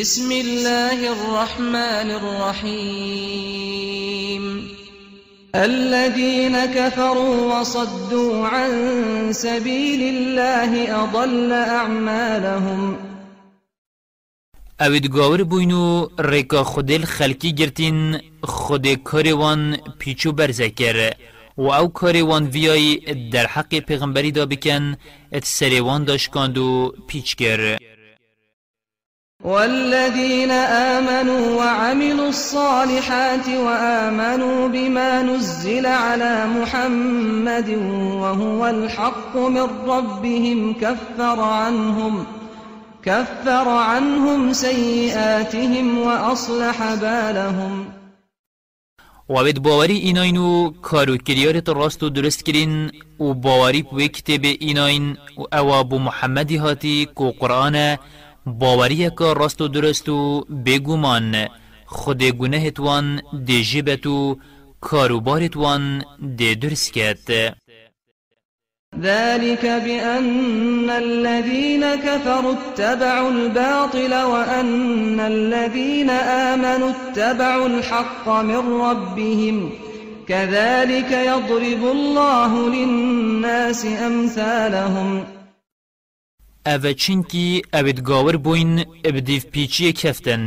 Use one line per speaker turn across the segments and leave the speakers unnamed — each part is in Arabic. بسم الله الرحمن الرحيم الذين كفروا وصدوا عن سبيل الله أضل أعمالهم اوید گاور بوینو ریکا خودل خلکی گرتین خود کاروان پیچو برزکر و او
کاروان ویای در حق پیغمبری دا بکن ات سریوان داشکاند و پیچ کرد
والذين آمنوا وعملوا الصالحات وآمنوا بما نزل على محمد وهو الحق من ربهم كفر عنهم كفر عنهم سيئاتهم وأصلح بالهم وابد باوری ایناین و کاروکریارت راست و درست کرین و باوری به کتاب و اواب محمدی هاتی که قرآن که
راست و درست
و
من خود گناه توان دی جیبتو کاروبار توان دی درس
ذلك بأن الذين كفروا اتبعوا الباطل وأن الذين آمنوا اتبعوا الحق من ربهم كذلك يضرب الله للناس أمثالهم ئەڤە چینکی ئەوێت گاور بووین ئەبدیف پیچیە کەفتن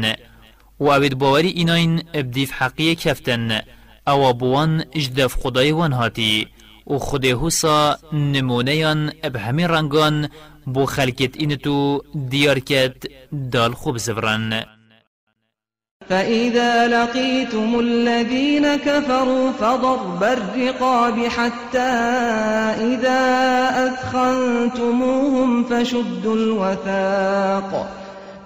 و ئەوێت باوەری ئیناین ئەبدیف حەقیە کەفتن ئەوە بوان ئش دەف خدای وان هاتی و خودێ هوسا نمونەیان ئەب هەمین ڕەنگان بۆ خەلکێت ئینت و دیارکێت دال خوب زبرن.
فإذا لقيتم الذين كفروا فضرب الرقاب حتى إذا أثخنتموهم فشدوا الوثاق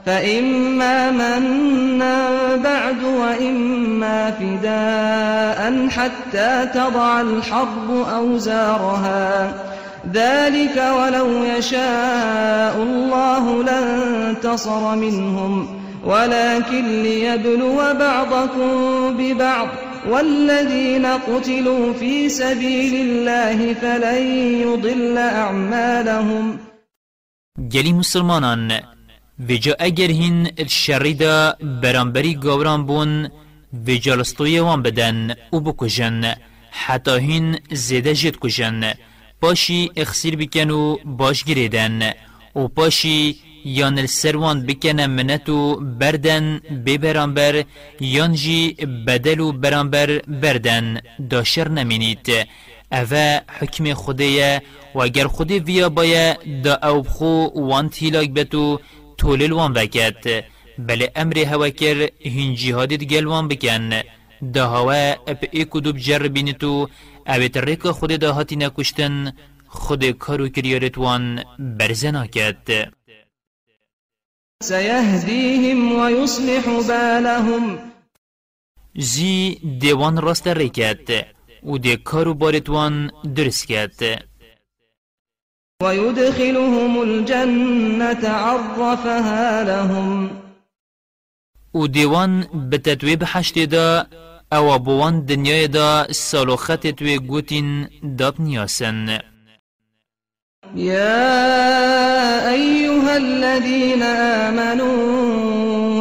فإما منا بعد وإما فداء حتى تضع الحرب أوزارها ذلك ولو يشاء الله لانتصر منهم ولكن ليبلو بعضكم ببعض والذين قتلوا في سبيل الله فلن يضل أعمالهم جلي مسلمانان بجا اگر هن الشريدا برانبري گوران بون بجا لستوية وان بدن و بكجن
حتى هن زيده جد كجن باشي اخسير بكنو باش گريدن و باشي یان سروان بکنه منتو بردن ببرانبر یان بدلو بدل و برانبر بردن داشر نمینید اوه حکم خودیه و اگر خودی ویا باید دا او بخو وان تیلاک بتو تولل وان وکت بله امر هوا کر هنجی هادید گل وان بکن دا هوا اپ ای کدوب جر تو او ترک خود دا هاتی نکشتن خود کارو کریارتوان کت
سيهديهم ويصلح بالهم جي ديوان راست ريكات ودي كارو بارتوان درسكات ويدخلهم الجنة عرفها لهم وديوان بتتوي بحشت دا او بوان دنيا دا سالوخت توي قوتين دات نياسن يا أيها الذين آمنوا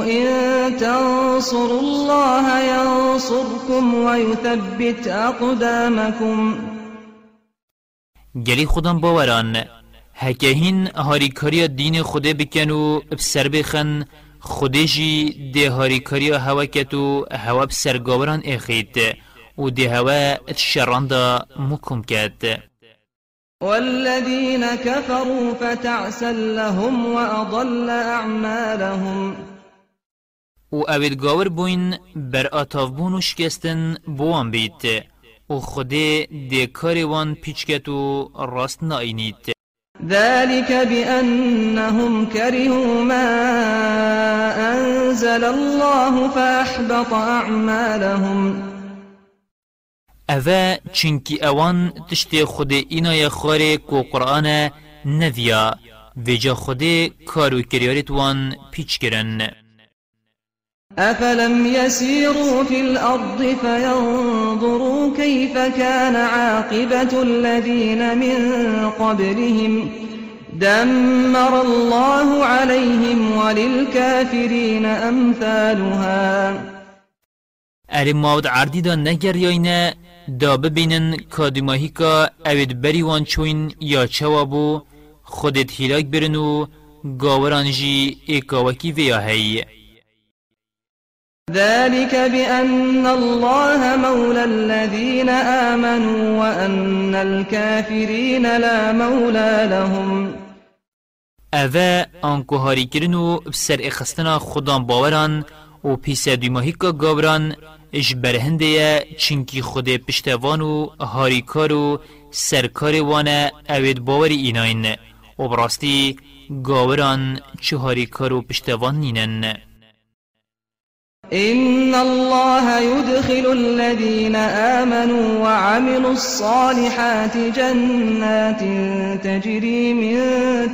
إن تنصروا الله ينصركم ويثبت أقدامكم گری خودم باوران
هکه هین هاریکاری دین خوده بکن بسر بخن خوده جی ده هاریکاری هوا و هوا بسر گاوران اخید و ده هوا اتشران دا مکم کد
والذين كفروا فتعسا لهم وأضل أعمالهم و اوید گاور بوین بر آتاف بون و شکستن بوان
بیت و خده دیکار وان پیچکت راست ناینید
ذلك بأنهم كرهوا ما أنزل الله فأحبط أعمالهم أفا چنکی اوان تشتی خود اینای خواره كو قرآن نذيا
ویجا خود كارو کریارت وان
پیچ کرن أفلم يسيروا في الأرض فينظروا كيف كان عاقبة الذين من قبلهم دمر الله عليهم وللكافرين أمثالها ماود عردي دا نگر دا ببینن که اوید بری وان چوین یا چوابو
خودت هیلاک برنو گاورانجی گاوران جی ویا هی
ذلك بأن الله مولى الذين آمنوا وأن الكافرين لا مولى لهم اوه آنکو هاری کرنو بسر اخستنا خودان باوران و پیسه دیماهیکا گابران
اش برهنده یه چنکی خود پشتوان و هاریکار و سرکار وانه اوید باور ایناین و براستی گاوران چه هاریکار و پشتوان نینن
إن الله يدخل الذين آمنوا وعملوا الصالحات جنات تجري من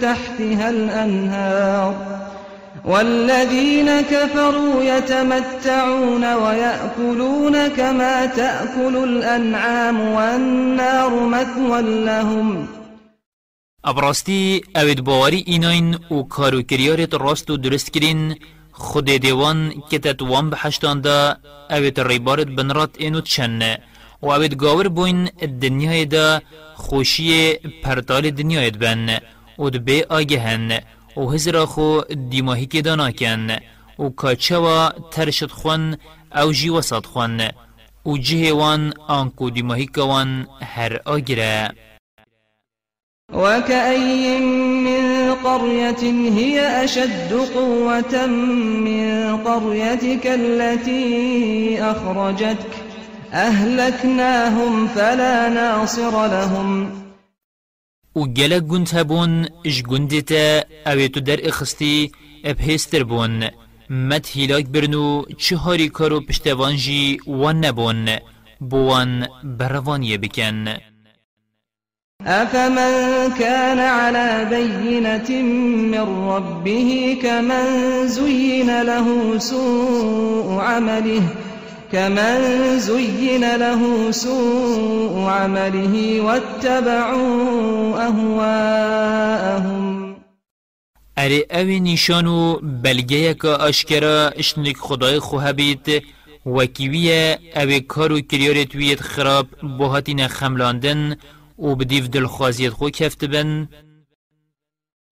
تحتها الأنهار والذين كفروا يتمتعون ويأكلون كما تأكل الأنعام والنار مثوى لهم ابراستی اوید باوری ایناین وكارو کارو کریارت راست درست کرین
خود دیوان که تتوان بحشتان دا اوید ریبارت بنرات اینو چن و اوید گاور بوین دنیای دا خوشی پرتال دنیایت بن و دبی هن و هزرا خو دیماهی که دانا کن و و ترشد خون او جی وسط خون و جه وان آنکو دیماهی کوان هر آگره
وكأي من قرية هي أشد قوة من قريتك التي أخرجتك أهلكناهم فلا ناصر لهم و گەلە گوند هەبوون ژ گوندێتە ئەوێت در اخستی ابهستر بون
مەت هیلاک برنو و چه هاری کار و پشتەوانژی وان نەبوون بۆوان بەڕەوانیە بکەن.
أفمن كان على بينة من ربه كمن زين له سوء عمله كمن زين له سوء عمله واتبعوا أهواءهم اري اوي نشانو بلغيك اشكرا اشنك خداي خوهبيت
وكيوية اوي كارو كريارت ويت خراب بوهاتين خملاندن و بديف خوازيت خو كفتبن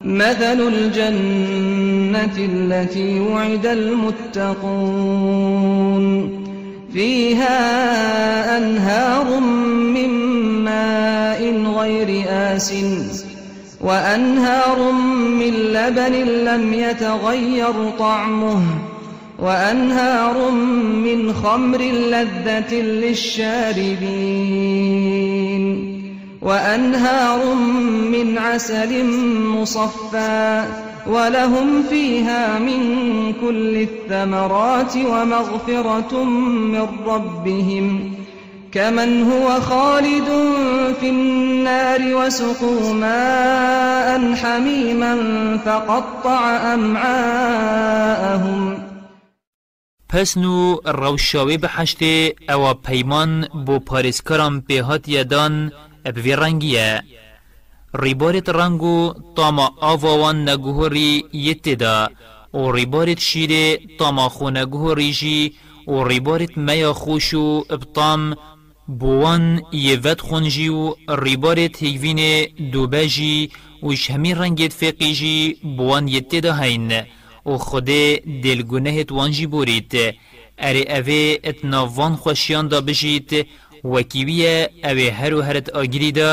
مثل الجنة التي وعد المتقون فيها أنهار من ماء غير آس وأنهار من لبن لم يتغير طعمه وأنهار من خمر لذة للشاربين وأنهار من عسل مصفّى ولهم فيها من كل الثمرات ومغفرة من ربهم كمن هو خالد في النار وسقوا ماء حميما فقطع أمعاءهم پس نو روشاوی بحشته او پیمان بو پاریسکرام به یدان ابوی رنگیه
ریبارت رنگو تاما آواوان نگوهری یتدا و ریبارت شیره تاما خونگوهری جی و ریبارت میا خوشو ابتام بوان يفت خونجي و ريبارت هيفين دوباجي وش همي رنگت فقيجي بوان يتدا هين و خده دلگونه وانجي بوريت اري اوه اتنافوان خوشيان دا بجيت وکیویه اوی هر و هرت آگیری دا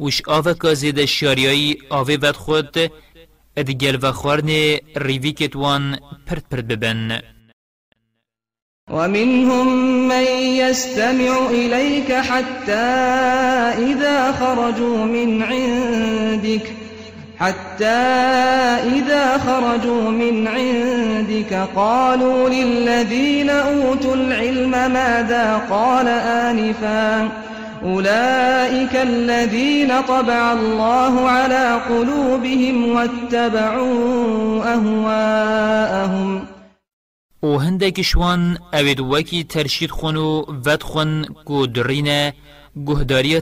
وش آوه کازی دا شاریایی آوه ود خود ادگل و خوارن ریوی کتوان پرد پرد ببن
ومنهم من يستمع إليك حتى إذا خرجوا من عندك حتى إذا خرجوا من عندك قالوا للذين أوتوا العلم ماذا قال آنفا أولئك الذين طبع الله على قلوبهم واتبعوا أهواءهم او هنده کشوان اوید وکی ترشید خونو ود خون و درڕینە گوهداریە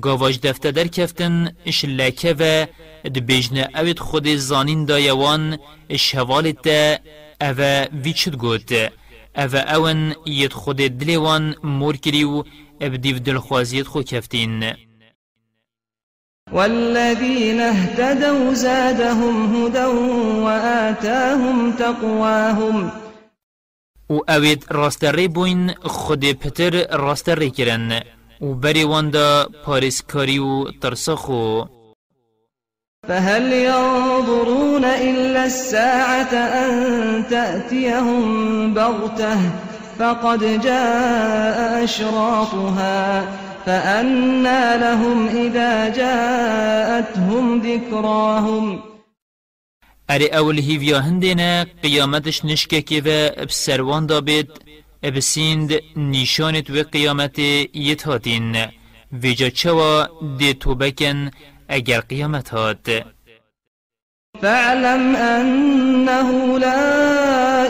گاواج دفته در کفتن اش لکه و دبیجنه اوید خود زانین یوان اش هوالت دا او ویچد گود او اون ید خود دلیوان مور کریو اب دیو دلخوازیت خو کفتین
والذین اهتدوا زادهم و آتاهم تقواهم و اوید راست ری بوین خود پتر راست ری کرن
بری وندا باريس كاريو ترسخو
فهل ينظرون إلا الساعة أن تأتيهم بغتة فقد جاء أشراطها فأنى لهم إذا جاءتهم ذكراهم أري أول هيفيا هندنا قيامتش نشككي و بسروان دابد
ابسیند نیشانت و قیامت یت هاتین ویجا چوا دی تو بکن اگر قیامت هات
فاعلم انه لا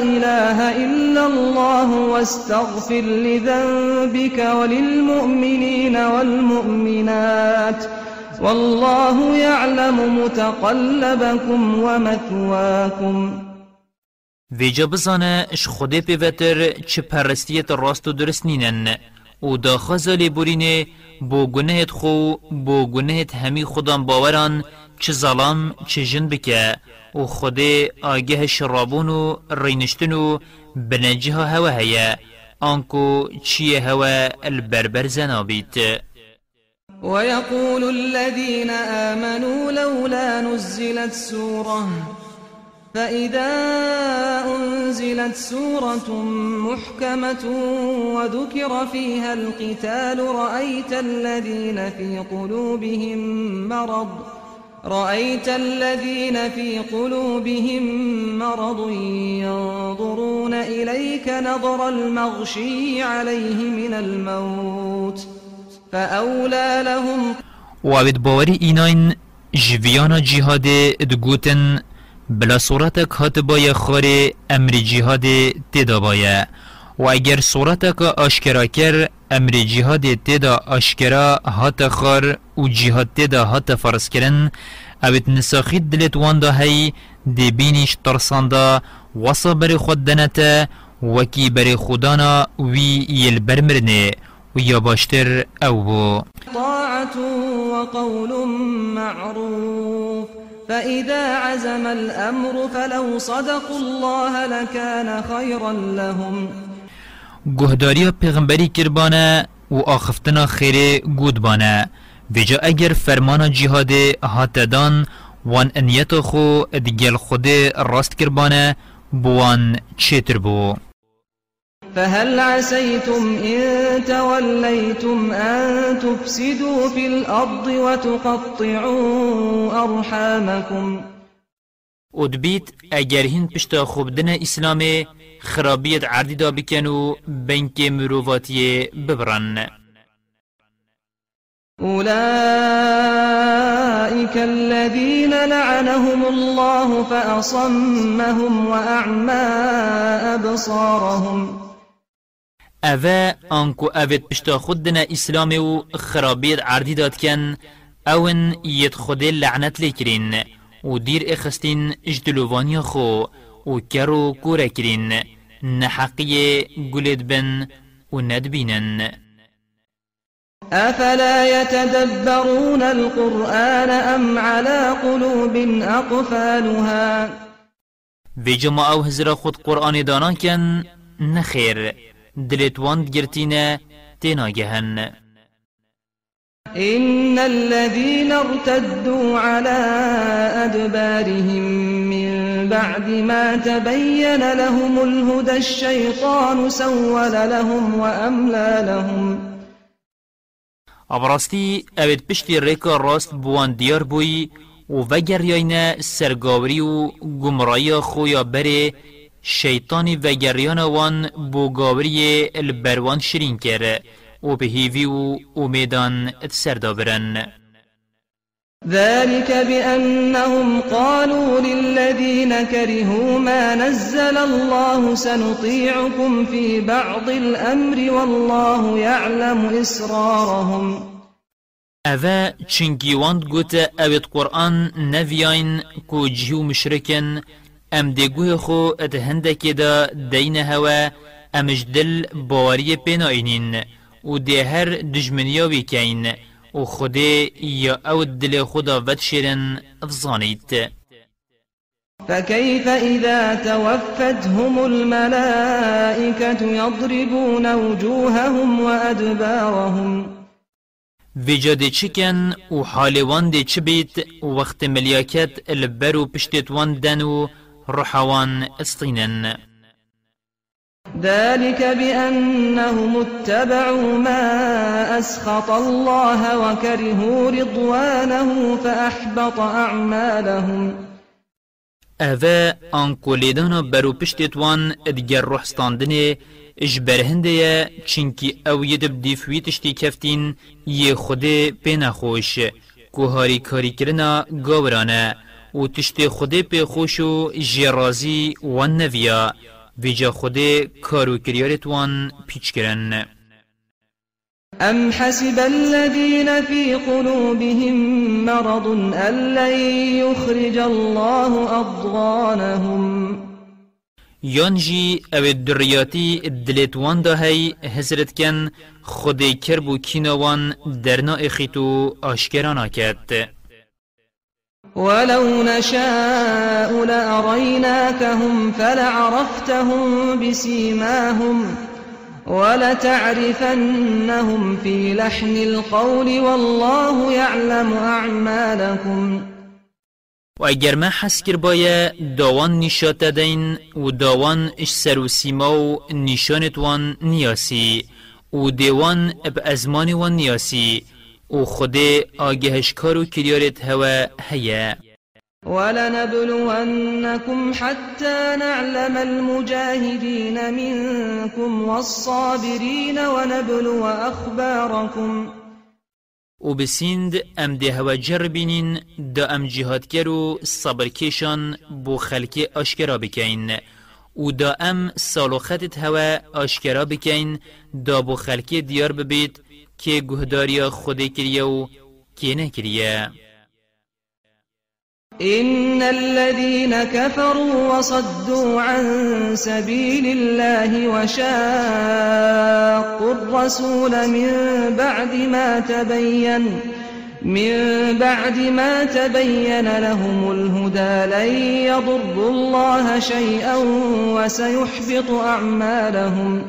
اله الا الله واستغفر لذنبك وللمؤمنين والمؤمنات والله يعلم متقلبكم ومثواكم ویجا بزانه اش خوده پیوتر چه پرستیت راست و درست نینن
و دا خزالی بورینه بو گنهت خو بو گنهت همی خودان باوران چه ظلام چه جن بکه و خوده آگه شرابون و رینشتن و بنجه هوا هیا آنکو چیه هوا البربر زنابیت
ويقول الذین آمنوا لولا نزلت سوره فإذا أنزلت سورة محكمة وذكر فيها القتال رأيت الذين في قلوبهم مرض رأيت الذين في قلوبهم مرض ينظرون إليك نظر المغشي عليه من الموت فأولى لهم وابد باوري إناين جيفيانا جهاد دقوتن
بلا صورتك هات بايا خاري امر جهاد تدا بايا و اگر صورتك اشكرا كر امر جهاد تدا اشكرا هات خار و جهاد تدا هات فرس کرن اوت نساخي دلت واندا هي دي بينيش ترساندا وصبر خود دنتا وكي بر خدانا وي يلبر مرنه ويا باشتر او بو طاعة وقول
معروف فإذا عزم الأمر فلو صدقوا الله لكان خيرا لهم گهداریا پیغمبری کربانه و آخفتنا خیره گود بانه
بجا اگر فرمان جهاد هات دان وان انیت خو دگل خود راست کربانه بوان چتر بو
فهل عسيتم إن توليتم أن تفسدوا في الأرض وتقطعوا أرحامكم ودبيت اگر هند پشتا خوبدن اسلامي خرابیت عردی دا بکن و بنک ببرن أولئك الذين لعنهم الله فأصمهم وأعمى أبصارهم اوه آنکو اوید پشتا خود دنه اسلام
و
خرابیر عردی داد کن
اون یت خود لعنت لیکرین و دیر اخستین اجدلوانی خو و کرو کوره کرین نحقی گلد بن و ندبینن
أفلا يتدبرون القرآن أم على قلوب أقفالها بجمع أو هزر خود قرآن دانا كان نخير دلت واند گرتینه تینا إن الذين ارتدوا على أدبارهم من بعد ما تبين لهم الهدى الشيطان سول لهم وأملى لهم أبرستي أبد بشتي ريكا راست بوان ديار
بوي وفجر يينا سرگاوری و خويا بري شیطانی و گریان وان بو گاوری البروان شرین کر و به هیوی و امیدان سردابرن
ذلك بأنهم قالوا للذين كرهوا ما نزل الله سنطيعكم في بعض الأمر والله يعلم إسرارهم أفا تشنجيوان قوت أويت قرآن نفيين كو جيو مشركن
ام دیگوه خو ات که دا دین هوا امش دل باوری پیناینین و دی هر دجمنیا کین و خودی یا او دل خدا ود شیرن افزانید
فكيف إذا توفتهم الملائكة يضربون وجوههم وأدبارهم وجاد چکن و حال وان دی چبیت وقت ملیاکت البرو پشتت وان دنو رحوان استينن ذلك بأنهم اتبعوا ما أسخط الله وكرهوا رضوانه فأحبط أعمالهم أن ئەە برو بەرو پشتێتوان روحستاندني
إجبر هندية چنكي أو يدب یدب دیفوی تشتی کەفتین بينا خوش كوهاري كاري كرنا گەورانە و تشت خودی پی خوش و جرازی و نویا بیجا خودی کارو کریارتوان پیچ کرن
أم حسب الذين في قلوبهم مرض أن لن يخرج الله أضغانهم يانجي او الدرياتي الدلت وان دهي هزرت كان
خدي كربو كينوان درنا اخيتو اشكرانا كات
ولو نشاء لأريناكهم فلعرفتهم بسيماهم ولتعرفنهم في لحن القول والله يعلم أعمالكم حس کر بۆیە داوان نشات دەدەین و داوان اش سر و سیما و وان نیاسی
و دیوان اب ازمان وان نیاسی و خده آگهش کارو کریارت هوا هیا
ولنبلونكم حتى نعلم المجاهدين منكم والصابرين ونبلو أخباركم وبسند ام ده هوا جربينين دا ام صبر کشان بو خلک آشکرا بکین
و دا ام خطت هوا آشکرا بکین دا بو خلک ديار ببيت کێ گوهداریا خودی کریە و کێ
إن الذين كفروا وصدوا عن سبيل الله وشاقوا الرسول من بعد ما تبين من بعد ما تبين لهم الهدى لن يضروا الله شيئا وسيحبط أعمالهم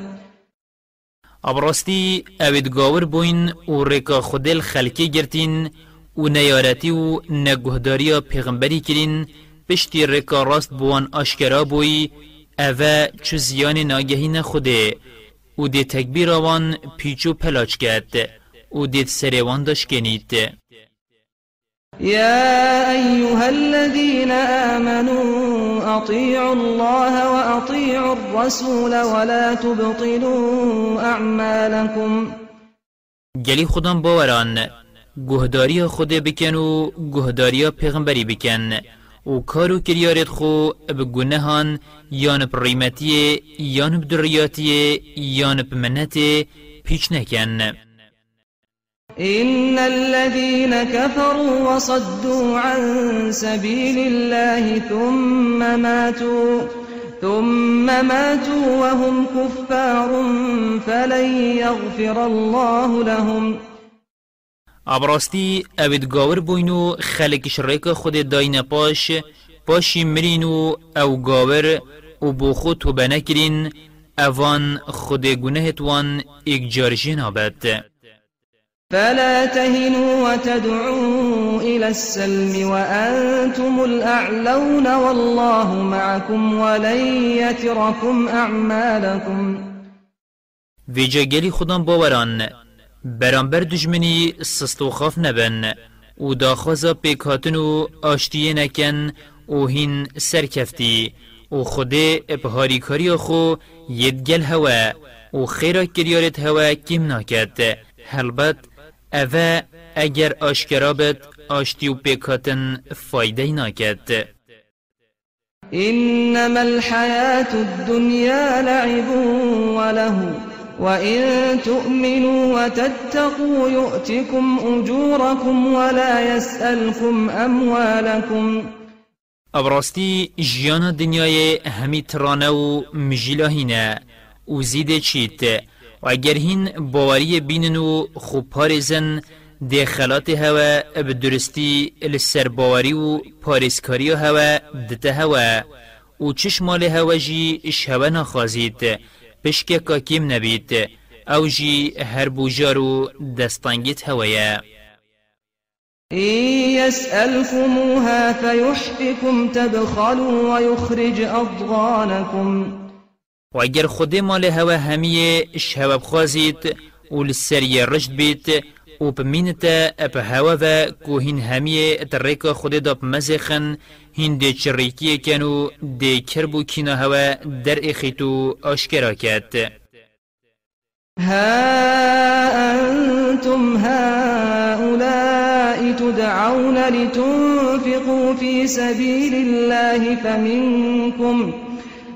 ابرستی اوید گاور بوین او رکا خودل خلکی گرتین
او نیارتی و نگهداری پیغمبری کرین پشتی رکا راست بوان آشکرا بوی اوه چو زیان ناگهی خوده او دی تکبیر آوان پیچو پلاچ کرد او دی سریوان داشت کنید یا
ایوها الذین آمنون أطيعوا الله وأطيعوا الرسول ولا تبطلوا أعمالكم جلي خدام باوران گهداری خود بکن و گهداری پیغمبری بکن
و کارو کریارت خو بگنهان یان بریمتی یان بدریاتی یان بمنتی پیچ نکن
إن الذين كفروا وصدوا عن سبيل الله ثم ماتوا ثم ماتوا وهم كفار فلن يغفر الله لهم ابراستی اوید گاور بوينو و شريك ریک خود داین پاش
پاشی مرينو او گاور و بو خود تو بنکرین اوان خود گنهتوان ایک آبد
فلا تهنوا وتدعوا إلى السلم وأنتم الأعلون والله معكم ولن يتركم أعمالكم في جگلی خودم باوران برانبر دجمني سستو و خاف نبن
و داخوزا بيكاتنو آشتي نكن نکن و هین سرکفتی و خوده ابهاري کاری خو یدگل هوا و خيرا کریارت هوا کم ناکد هلبت او اگر آشکرا بد آشتی و پیکاتن فایده ناکد
انما الحياة الدنيا لعب وله وإن تؤمنوا وتتقوا يؤتكم أجوركم ولا يسألكم أموالكم ابراستی جیان دنیای همی ترانو و مجیلاهینه و زیده
و اگر هین باوری بینن و خوب پارزن ده خلات هوا اب درستی لسر باوری و پارسکاری هوا دته هوا و چشمال هوا جی اش هوا نخوازید پشک کاکیم نبید او جی هر بوجارو دستانگیت هوایه
إن يسألكموها فيحفكم تبخلوا ويخرج أضغانكم و اگر خود مال هوا همیه اش هوا بخوازید و لسری رشد بید
و بمینتا اپ هوا و کو هین همیه ترک خود دا بمزخن هین دی چریکی کنو دی کربو کینا هوا در اخیتو آشکرا
کد ها انتم هؤلاء تدعون لتنفقوا في سبيل الله فمنكم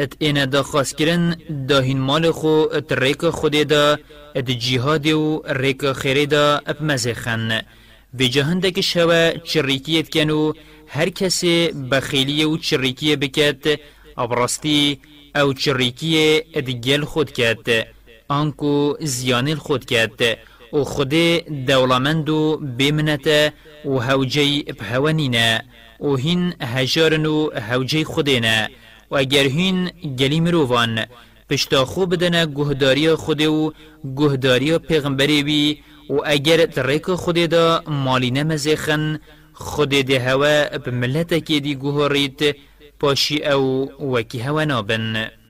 ات اینا دا خاصکرن دا هین مال خو ات ریک خودی دا ات جیهاد و ریک خیری دا اپ مزخن
به جهندک شوا چریکیت کنو هر کسی بخیلی و چریکی بکت ابراستی او چریکی ادگل خود کت آنکو زیان خود کت و خود دولمند و بمنت و هوجی بهوانینه و هین هجارن و هوجی خودینه و اگر هین گلی مروان پشتا خو بدنه گهداری خود و گهداری پیغمبری وی و اگر تریک خود دا مالی نمزیخن خود ده هوا بملت که دی گهاریت پاشی او وکی هوا نابن